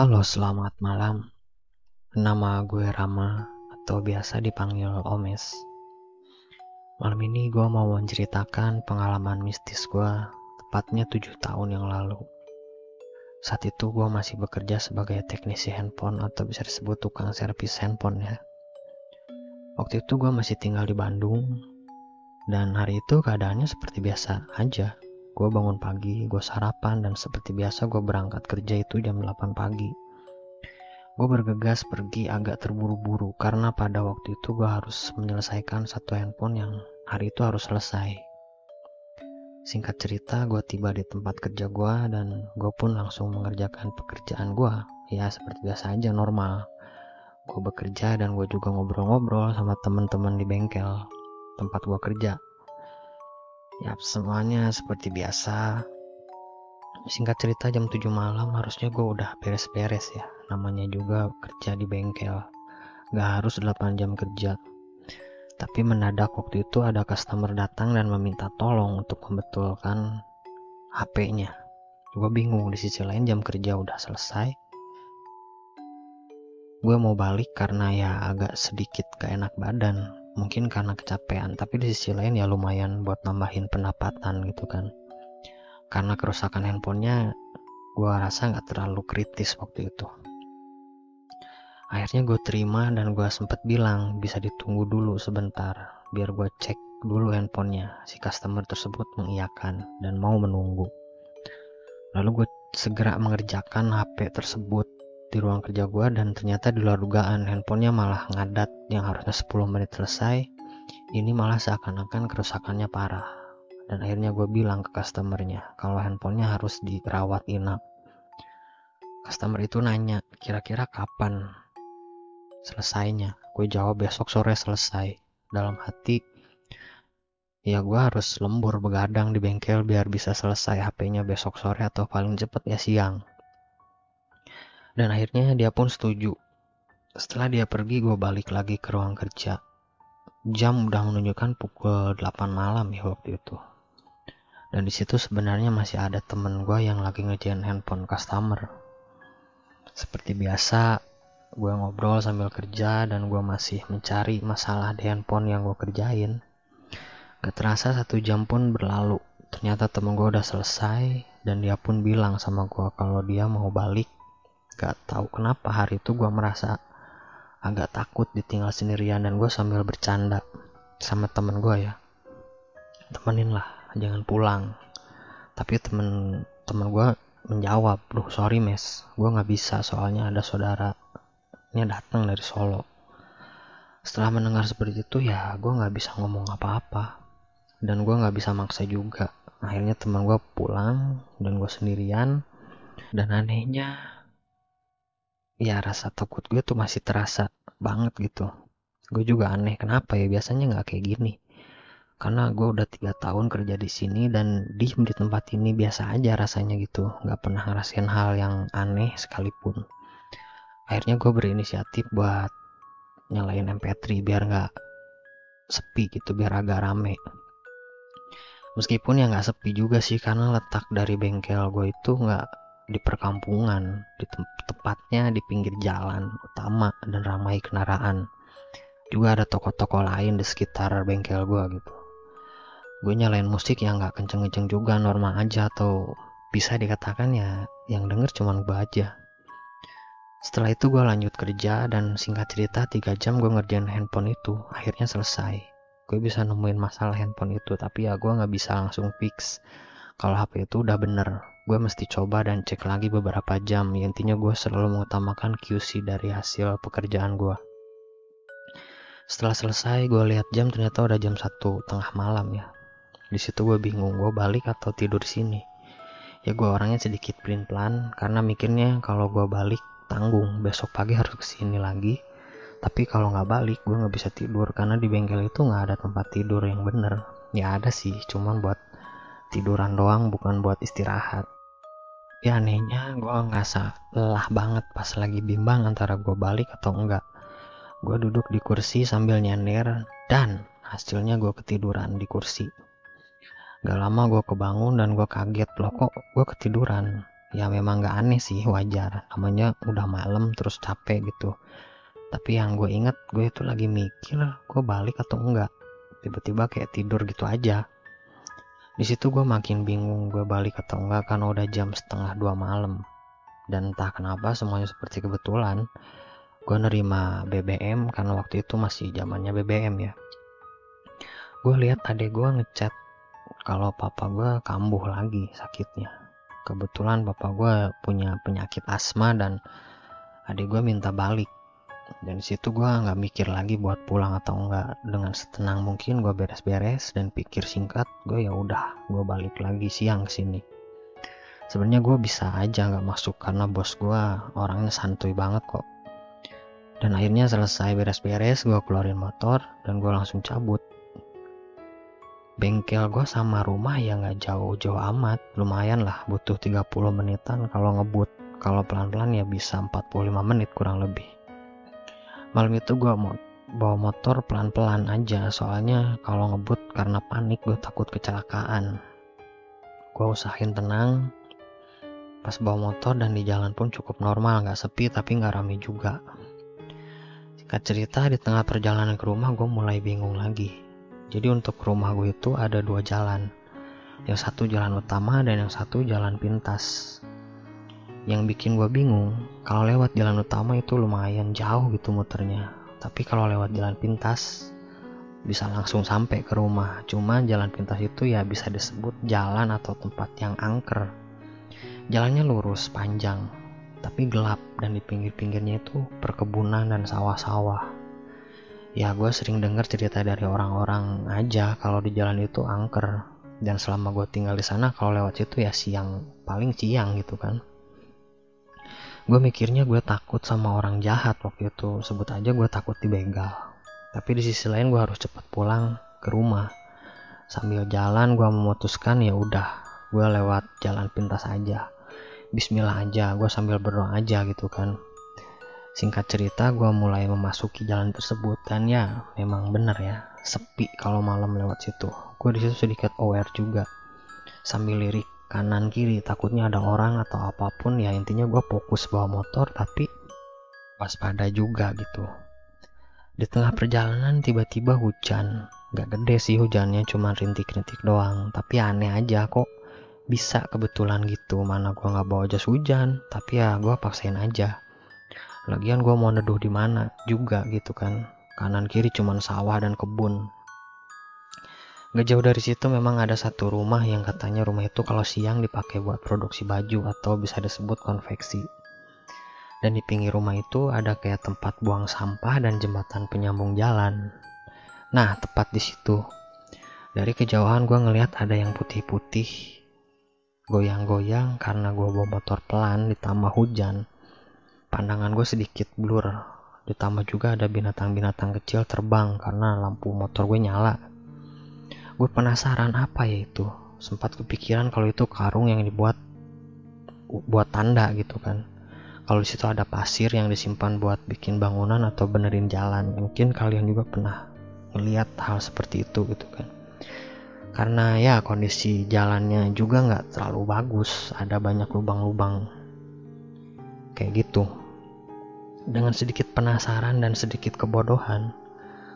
Halo, selamat malam. Nama gue Rama atau biasa dipanggil Omes. Malam ini gue mau menceritakan pengalaman mistis gue tepatnya 7 tahun yang lalu. Saat itu gue masih bekerja sebagai teknisi handphone atau bisa disebut tukang servis handphone ya. Waktu itu gue masih tinggal di Bandung dan hari itu keadaannya seperti biasa aja. Gue bangun pagi, gue sarapan, dan seperti biasa gue berangkat kerja itu jam 8 pagi. Gue bergegas pergi agak terburu-buru karena pada waktu itu gue harus menyelesaikan satu handphone yang hari itu harus selesai. Singkat cerita, gue tiba di tempat kerja gue dan gue pun langsung mengerjakan pekerjaan gue. Ya seperti biasa aja normal. Gue bekerja dan gue juga ngobrol-ngobrol sama teman-teman di bengkel tempat gue kerja Ya, semuanya seperti biasa. Singkat cerita jam 7 malam harusnya gue udah beres-beres ya. Namanya juga kerja di bengkel. Gak harus 8 jam kerja. Tapi mendadak waktu itu ada customer datang dan meminta tolong untuk membetulkan HP-nya. Gue bingung di sisi lain jam kerja udah selesai. Gue mau balik karena ya agak sedikit gak enak badan mungkin karena kecapean tapi di sisi lain ya lumayan buat nambahin pendapatan gitu kan. Karena kerusakan handphonenya gue rasa nggak terlalu kritis waktu itu. Akhirnya gue terima dan gue sempet bilang bisa ditunggu dulu sebentar biar gue cek dulu handphonenya. Si customer tersebut mengiyakan dan mau menunggu. Lalu gue segera mengerjakan HP tersebut di ruang kerja gue dan ternyata di luar dugaan. Handphonenya malah ngadat yang harusnya 10 menit selesai. Ini malah seakan-akan kerusakannya parah. Dan akhirnya gue bilang ke customernya kalau handphonenya harus dirawat inap. Customer itu nanya kira-kira kapan selesainya? Gue jawab besok sore selesai. Dalam hati ya gue harus lembur begadang di bengkel biar bisa selesai HP-nya besok sore atau paling cepet ya siang dan akhirnya dia pun setuju. Setelah dia pergi, gue balik lagi ke ruang kerja. Jam udah menunjukkan pukul 8 malam ya waktu itu. Dan di situ sebenarnya masih ada temen gue yang lagi ngerjain handphone customer. Seperti biasa, gue ngobrol sambil kerja dan gue masih mencari masalah di handphone yang gue kerjain. Gak terasa satu jam pun berlalu. Ternyata temen gue udah selesai dan dia pun bilang sama gue kalau dia mau balik gak tahu kenapa hari itu gue merasa agak takut ditinggal sendirian dan gue sambil bercanda sama temen gue ya. Temenin lah jangan pulang. Tapi temen temen gue menjawab duh sorry mes. Gue nggak bisa soalnya ada saudara. Ini datang dari Solo. Setelah mendengar seperti itu ya gue nggak bisa ngomong apa-apa. Dan gue nggak bisa maksa juga. Akhirnya teman gue pulang dan gue sendirian. Dan anehnya ya rasa takut gue tuh masih terasa banget gitu. Gue juga aneh kenapa ya? Biasanya nggak kayak gini. Karena gue udah tiga tahun kerja di sini dan di di tempat ini biasa aja rasanya gitu. Nggak pernah ngerasain hal yang aneh sekalipun. Akhirnya gue berinisiatif buat nyalain MP3 biar nggak sepi gitu biar agak rame. Meskipun ya nggak sepi juga sih karena letak dari bengkel gue itu nggak di perkampungan, di te tepatnya di pinggir jalan utama dan ramai kendaraan. Juga ada toko-toko lain di sekitar bengkel gue gitu. Gue nyalain musik yang gak kenceng-kenceng juga, normal aja atau bisa dikatakan ya yang denger cuman gue aja. Setelah itu gue lanjut kerja dan singkat cerita 3 jam gue ngerjain handphone itu, akhirnya selesai. Gue bisa nemuin masalah handphone itu, tapi ya gue gak bisa langsung fix kalau HP itu udah bener gue mesti coba dan cek lagi beberapa jam. Intinya gue selalu mengutamakan QC dari hasil pekerjaan gue setelah selesai gue lihat jam ternyata udah jam satu tengah malam ya. Di situ gue bingung gue balik atau tidur sini? Ya gue orangnya sedikit pelin pelan karena mikirnya kalau gue balik tanggung. Besok pagi harus ke sini lagi. Tapi kalau nggak balik gue nggak bisa tidur karena di bengkel itu nggak ada tempat tidur yang bener. Ya ada sih cuman buat tiduran doang bukan buat istirahat ya anehnya gue ngerasa lelah banget pas lagi bimbang antara gue balik atau enggak. Gue duduk di kursi sambil nyender dan hasilnya gue ketiduran di kursi. Gak lama gue kebangun dan gue kaget loh kok gue ketiduran? Ya memang nggak aneh sih wajar. Namanya udah malam terus capek gitu. Tapi yang gue inget gue itu lagi mikir gue balik atau enggak? Tiba-tiba kayak tidur gitu aja di situ gue makin bingung gue balik atau enggak karena udah jam setengah dua malam. Dan entah kenapa semuanya seperti kebetulan gue nerima BBM karena waktu itu masih zamannya BBM ya. Gue lihat adek gue ngechat kalau papa gue kambuh lagi sakitnya. Kebetulan bapak gue punya penyakit asma dan adik gue minta balik dan situ gue nggak mikir lagi buat pulang atau enggak dengan setenang mungkin gue beres-beres dan pikir singkat gue ya udah gue balik lagi siang sini. Sebenarnya gue bisa aja nggak masuk karena bos gue orangnya santuy banget kok. Dan akhirnya selesai beres-beres gue keluarin motor dan gue langsung cabut. Bengkel gue sama rumah ya nggak jauh-jauh amat. Lumayan lah butuh 30 menitan kalau ngebut. Kalau pelan-pelan ya bisa 45 menit kurang lebih malam itu gue mau bawa motor pelan-pelan aja soalnya kalau ngebut karena panik gue takut kecelakaan gue usahain tenang pas bawa motor dan di jalan pun cukup normal nggak sepi tapi nggak rame juga singkat cerita di tengah perjalanan ke rumah gue mulai bingung lagi jadi untuk rumah gue itu ada dua jalan. Yang satu jalan utama dan yang satu jalan pintas. Yang bikin gue bingung, kalau lewat jalan utama itu lumayan jauh gitu muternya. Tapi kalau lewat jalan pintas, bisa langsung sampai ke rumah. Cuma jalan pintas itu ya bisa disebut jalan atau tempat yang angker. Jalannya lurus, panjang, tapi gelap dan di pinggir-pinggirnya itu perkebunan dan sawah-sawah ya gue sering dengar cerita dari orang-orang aja kalau di jalan itu angker dan selama gue tinggal di sana kalau lewat situ ya siang paling siang gitu kan gue mikirnya gue takut sama orang jahat waktu itu. Sebut aja gue takut dibegal. Tapi di sisi lain gue harus cepat pulang ke rumah. Sambil jalan gue memutuskan ya udah gue lewat jalan pintas aja. Bismillah aja gue sambil berdoa aja gitu kan. Singkat cerita, gue mulai memasuki jalan tersebut dan ya. Memang bener ya sepi kalau malam lewat situ. Gue di situ sedikit aware juga. Sambil lirik kanan kiri takutnya ada orang atau apa pun ya intinya gue fokus bawa motor tapi waspada juga gitu. Di tengah perjalanan tiba-tiba hujan. Gak gede sih hujannya cuma rintik-rintik doang. Tapi aneh aja kok bisa kebetulan gitu. Mana gue nggak bawa jas hujan tapi ya gue paksain aja. Lagian gue mau neduh di mana juga gitu kan. Kanan kiri cuman sawah dan kebun Gak jauh dari situ memang ada satu rumah yang katanya rumah itu kalau siang dipakai buat produksi baju atau bisa disebut konveksi. Dan di pinggir rumah itu ada kayak tempat buang sampah dan jembatan penyambung jalan. Nah, tepat di situ. Dari kejauhan gue ngeliat ada yang putih-putih goyang-goyang karena gue bawa motor pelan ditambah hujan pandangan gue sedikit blur ditambah juga ada binatang-binatang kecil terbang karena lampu motor gue nyala gue penasaran apa ya itu? Sempat kepikiran kalau itu karung yang dibuat buat tanda gitu kan. Kalau di situ ada pasir yang disimpan buat bikin bangunan atau benerin jalan. Mungkin kalian juga pernah melihat hal seperti itu gitu kan. Karena ya kondisi jalannya juga nggak terlalu bagus. Ada banyak lubang-lubang kayak gitu. Dengan sedikit penasaran dan sedikit kebodohan,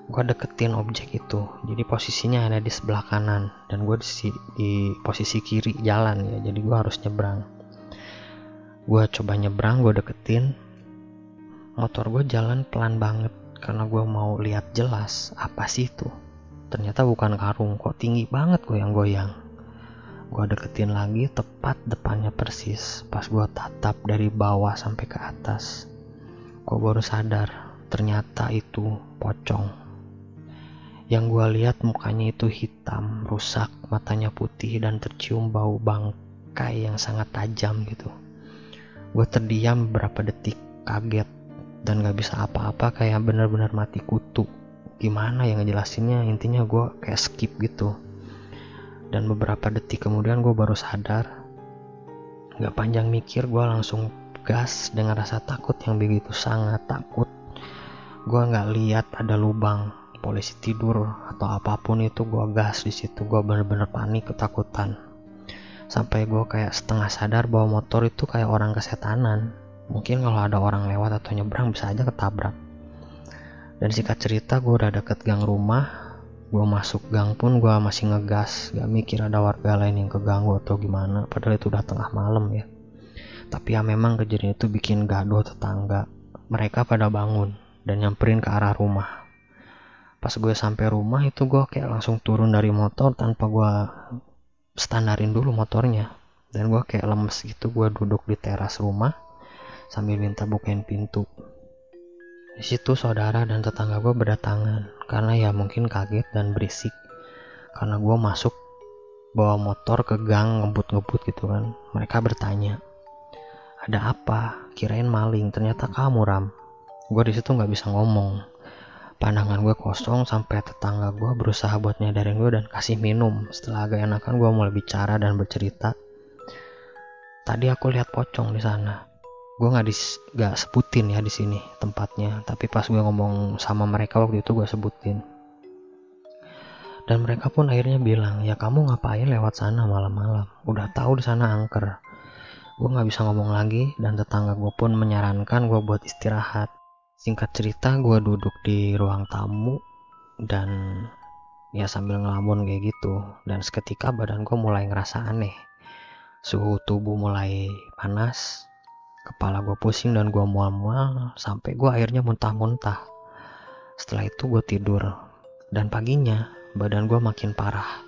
gue deketin objek itu. Jadi posisinya ada di sebelah kanan dan gue di, di posisi kiri jalan ya. Jadi gue harus nyebrang. Gue coba nyebrang, gue deketin. Motor gue jalan pelan banget karena gue mau lihat jelas apa sih itu. Ternyata bukan karung, kok tinggi banget gue yang goyang. Gue deketin lagi tepat depannya persis pas gue tatap dari bawah sampai ke atas Kok baru sadar, ternyata itu pocong. Yang gue lihat mukanya itu hitam, rusak, matanya putih dan tercium bau bangkai yang sangat tajam gitu. Gue terdiam beberapa detik, kaget dan gak bisa apa-apa kayak bener-bener mati kutu. Gimana yang ngejelasinnya? Intinya gue kayak skip gitu. Dan beberapa detik kemudian gue baru sadar. Gak panjang mikir, gue langsung gas dengan rasa takut yang begitu sangat takut gue nggak lihat ada lubang polisi tidur atau apa pun itu gue gas di situ. Gue bener-bener panik ketakutan. Sampai gue kayak setengah sadar bahwa motor itu kayak orang kesetanan. Mungkin kalau ada orang lewat atau nyebrang bisa aja ketabrak. Dan singkat cerita gue udah deket gang rumah. Gue masuk gang pun gue masih ngegas. Gak mikir ada warga lain yang keganggu atau gimana. Padahal itu udah tengah malam ya. Tapi ya memang kejadian itu bikin gaduh tetangga. Mereka pada bangun dan nyamperin ke arah rumah pas gue sampai rumah itu gue kayak langsung turun dari motor tanpa gue standarin dulu motornya. Dan gue kayak lemes gitu gue duduk di teras rumah sambil minta bukain pintu. Di situ saudara dan tetangga gue berdatangan karena ya mungkin kaget dan berisik. Karena gue masuk bawa motor ke gang ngebut-ngebut gitu kan. Mereka bertanya ada apa? Kirain maling ternyata kamu ram. Gue di situ nggak bisa ngomong pandangan gue kosong sampai tetangga gue berusaha buat nyadarin gue dan kasih minum. Setelah agak enakan gue mulai bicara dan bercerita. Tadi aku lihat pocong di sana. Gue nggak dis gak sebutin ya di sini tempatnya. Tapi pas gue ngomong sama mereka waktu itu gue sebutin. Dan mereka pun akhirnya bilang ya kamu ngapain lewat sana malam-malam? Udah tahu di sana angker. Gue nggak bisa ngomong lagi dan tetangga gue pun menyarankan gue buat istirahat Singkat cerita, gue duduk di ruang tamu dan ya sambil ngelamun kayak gitu. Dan seketika badan gue mulai ngerasa aneh. Suhu tubuh mulai panas, kepala gue pusing dan gue mual-mual sampai gue akhirnya muntah-muntah. Setelah itu gue tidur dan paginya badan gue makin parah.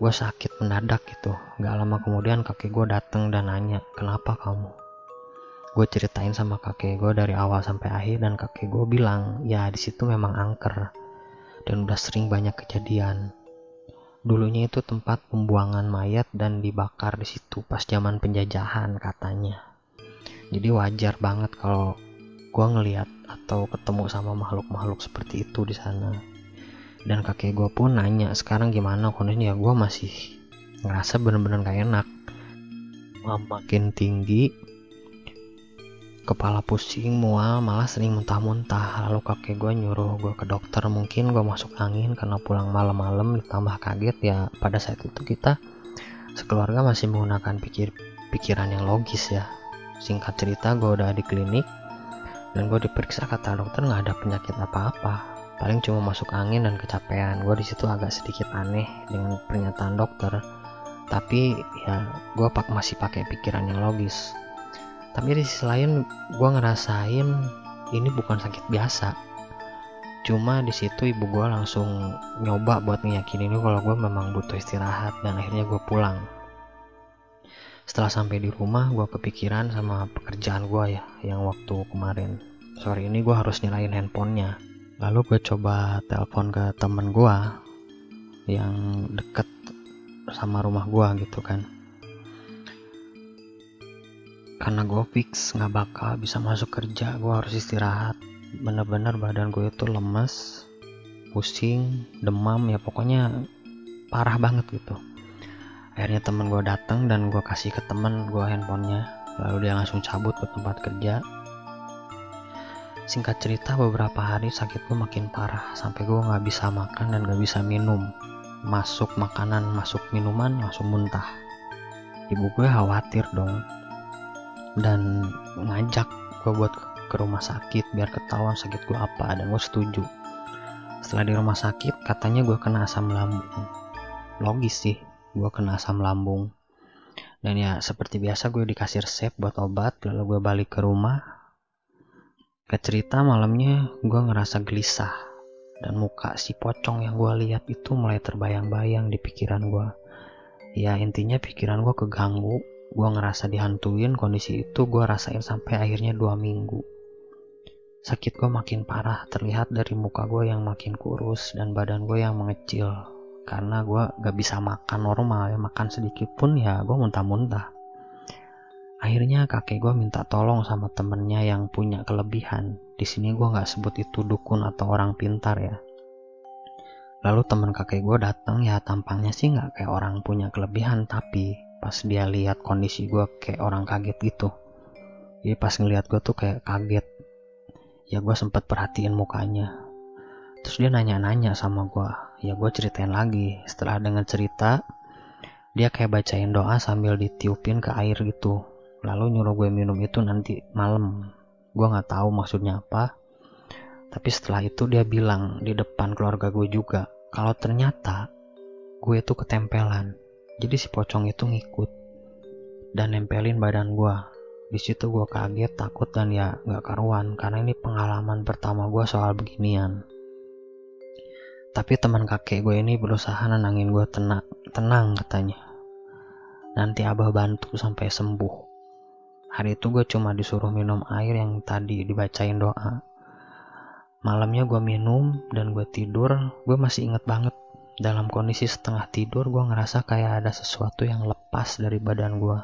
Gue sakit mendadak gitu. Gak lama kemudian kakek gue dateng dan nanya, kenapa kamu? Gue ceritain sama kakek gue dari awal sampai akhir dan kakek gue bilang ya di situ memang angker dan udah sering banyak kejadian. Dulunya itu tempat pembuangan mayat dan dibakar di situ pas zaman penjajahan katanya. Jadi wajar banget kalau gue ngeliat atau ketemu sama makhluk-makhluk seperti itu di sana. Dan kakek gue pun nanya sekarang gimana kondisinya? Gue masih ngerasa bener-bener gak enak. Makin tinggi kepala pusing, mual, malah sering muntah-muntah. Lalu kakek gue nyuruh gue ke dokter, mungkin gue masuk angin karena pulang malam-malam ditambah kaget ya. Pada saat itu kita sekeluarga masih menggunakan pikir pikiran yang logis ya. Singkat cerita gue udah di klinik dan gue diperiksa kata dokter nggak ada penyakit apa-apa. Paling cuma masuk angin dan kecapean. Gue di situ agak sedikit aneh dengan pernyataan dokter. Tapi ya gue pak masih pakai pikiran yang logis tapi di sisi lain gue ngerasain ini bukan sakit biasa. Cuma di situ ibu gue langsung nyoba buat ngeyakinin kalau gue memang butuh istirahat dan akhirnya gue pulang. Setelah sampai di rumah gue kepikiran sama pekerjaan gue ya yang waktu kemarin. Sore ini gue harus nyalain handphonenya. Lalu gue coba telepon ke temen gue yang deket sama rumah gue gitu kan karena gue fix nggak bakal bisa masuk kerja gue harus istirahat. Bener-bener badan gue itu lemes pusing demam ya pokoknya parah banget gitu. Akhirnya temen gue datang dan gue kasih ke temen gue handphonenya. Lalu dia langsung cabut ke tempat kerja. Singkat cerita beberapa hari sakit gue makin parah sampai gue nggak bisa makan dan nggak bisa minum. Masuk makanan masuk minuman langsung muntah. Ibu gue khawatir dong dan ngajak gue buat ke rumah sakit biar ketahuan sakit gue apa dan gue setuju. Setelah di rumah sakit katanya gue kena asam lambung. Logis sih gue kena asam lambung. Dan ya seperti biasa gue dikasih resep buat obat lalu gue balik ke rumah. Ke cerita malamnya gue ngerasa gelisah. Dan muka si pocong yang gue lihat itu mulai terbayang-bayang di pikiran gue ya intinya pikiran gue keganggu gue ngerasa dihantuin kondisi itu gue rasain sampai akhirnya dua minggu. Sakit gue makin parah terlihat dari muka gue yang makin kurus dan badan gue yang mengecil. Karena gue gak bisa makan normal ya makan sedikit pun ya gue muntah-muntah. Akhirnya kakek gue minta tolong sama temennya yang punya kelebihan. Di sini gue nggak sebut itu dukun atau orang pintar ya. Lalu temen kakek gue datang ya tampangnya sih nggak kayak orang punya kelebihan tapi pas dia lihat kondisi gue kayak orang kaget gitu. Jadi pas ngeliat gue tuh kayak kaget. Ya gue sempet perhatiin mukanya. Terus dia nanya-nanya sama gue ya gue ceritain lagi. Setelah dengan cerita dia kayak bacain doa sambil ditiupin ke air gitu. Lalu nyuruh gue minum itu nanti malam. Gue nggak tahu maksudnya apa. Tapi setelah itu dia bilang di depan keluarga gue juga kalau ternyata gue itu ketempelan jadi si pocong itu ngikut dan nempelin badan gue di situ gue kaget takut dan ya nggak karuan karena ini pengalaman pertama gue soal beginian. Tapi teman kakek gue ini berusaha nenangin gue tenang tenang katanya. Nanti abah bantu sampai sembuh. Hari itu gue cuma disuruh minum air yang tadi dibacain doa. Malamnya gue minum dan gue tidur gue masih inget banget dalam kondisi setengah tidur gue ngerasa kayak ada sesuatu yang lepas dari badan gue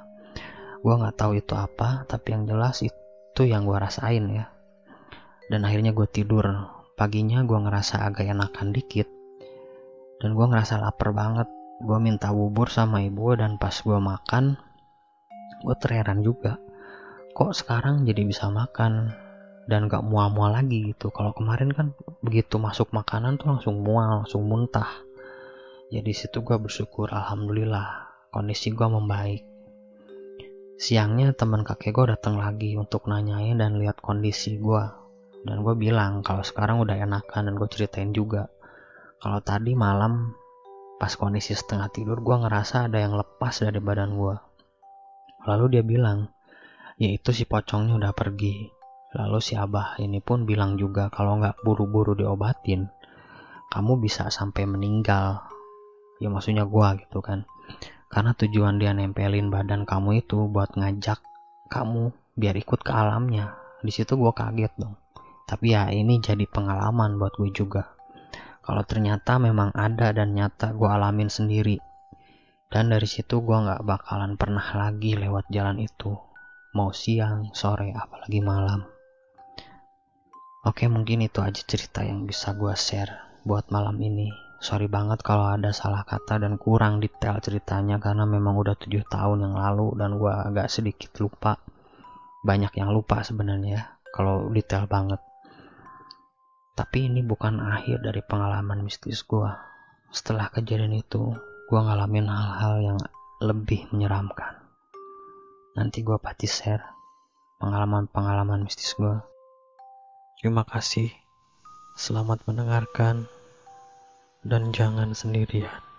gue nggak tahu itu apa tapi yang jelas itu yang gue rasain ya. Dan akhirnya gue tidur. Paginya gue ngerasa agak enakan dikit. Dan gue ngerasa lapar banget. Gue minta bubur sama ibu dan pas gue makan gue terheran juga. Kok sekarang jadi bisa makan? Dan gak mual-mual lagi gitu. Kalau kemarin kan begitu masuk makanan tuh langsung mual langsung muntah jadi situ gue bersyukur alhamdulillah kondisi gue membaik. Siangnya teman kakek gue datang lagi untuk nanyain dan lihat kondisi gue dan gue bilang kalau sekarang udah enakan dan gue ceritain juga. Kalau tadi malam pas kondisi setengah tidur gue ngerasa ada yang lepas dari badan gue lalu dia bilang yaitu si pocongnya udah pergi. Lalu si abah ini pun bilang juga kalau nggak buru-buru diobatin, kamu bisa sampai meninggal. Ya maksudnya gua gitu kan. Karena tujuan dia nempelin badan kamu itu buat ngajak kamu biar ikut ke alamnya. Di situ gua kaget dong. Tapi ya ini jadi pengalaman buat gue juga. Kalau ternyata memang ada dan nyata gue alamin sendiri. Dan dari situ gue nggak bakalan pernah lagi lewat jalan itu. Mau siang, sore, apalagi malam. Oke mungkin itu aja cerita yang bisa gue share buat malam ini. Sorry banget kalau ada salah kata dan kurang detail ceritanya karena memang udah tujuh tahun yang lalu dan gue agak sedikit lupa. Banyak yang lupa sebenarnya kalau detail banget. Tapi ini bukan akhir dari pengalaman mistis gue. Setelah kejadian itu, gue ngalamin hal-hal yang lebih menyeramkan. Nanti gue pasti share pengalaman-pengalaman mistis gue. Terima kasih. Selamat mendengarkan dan jangan sendirian.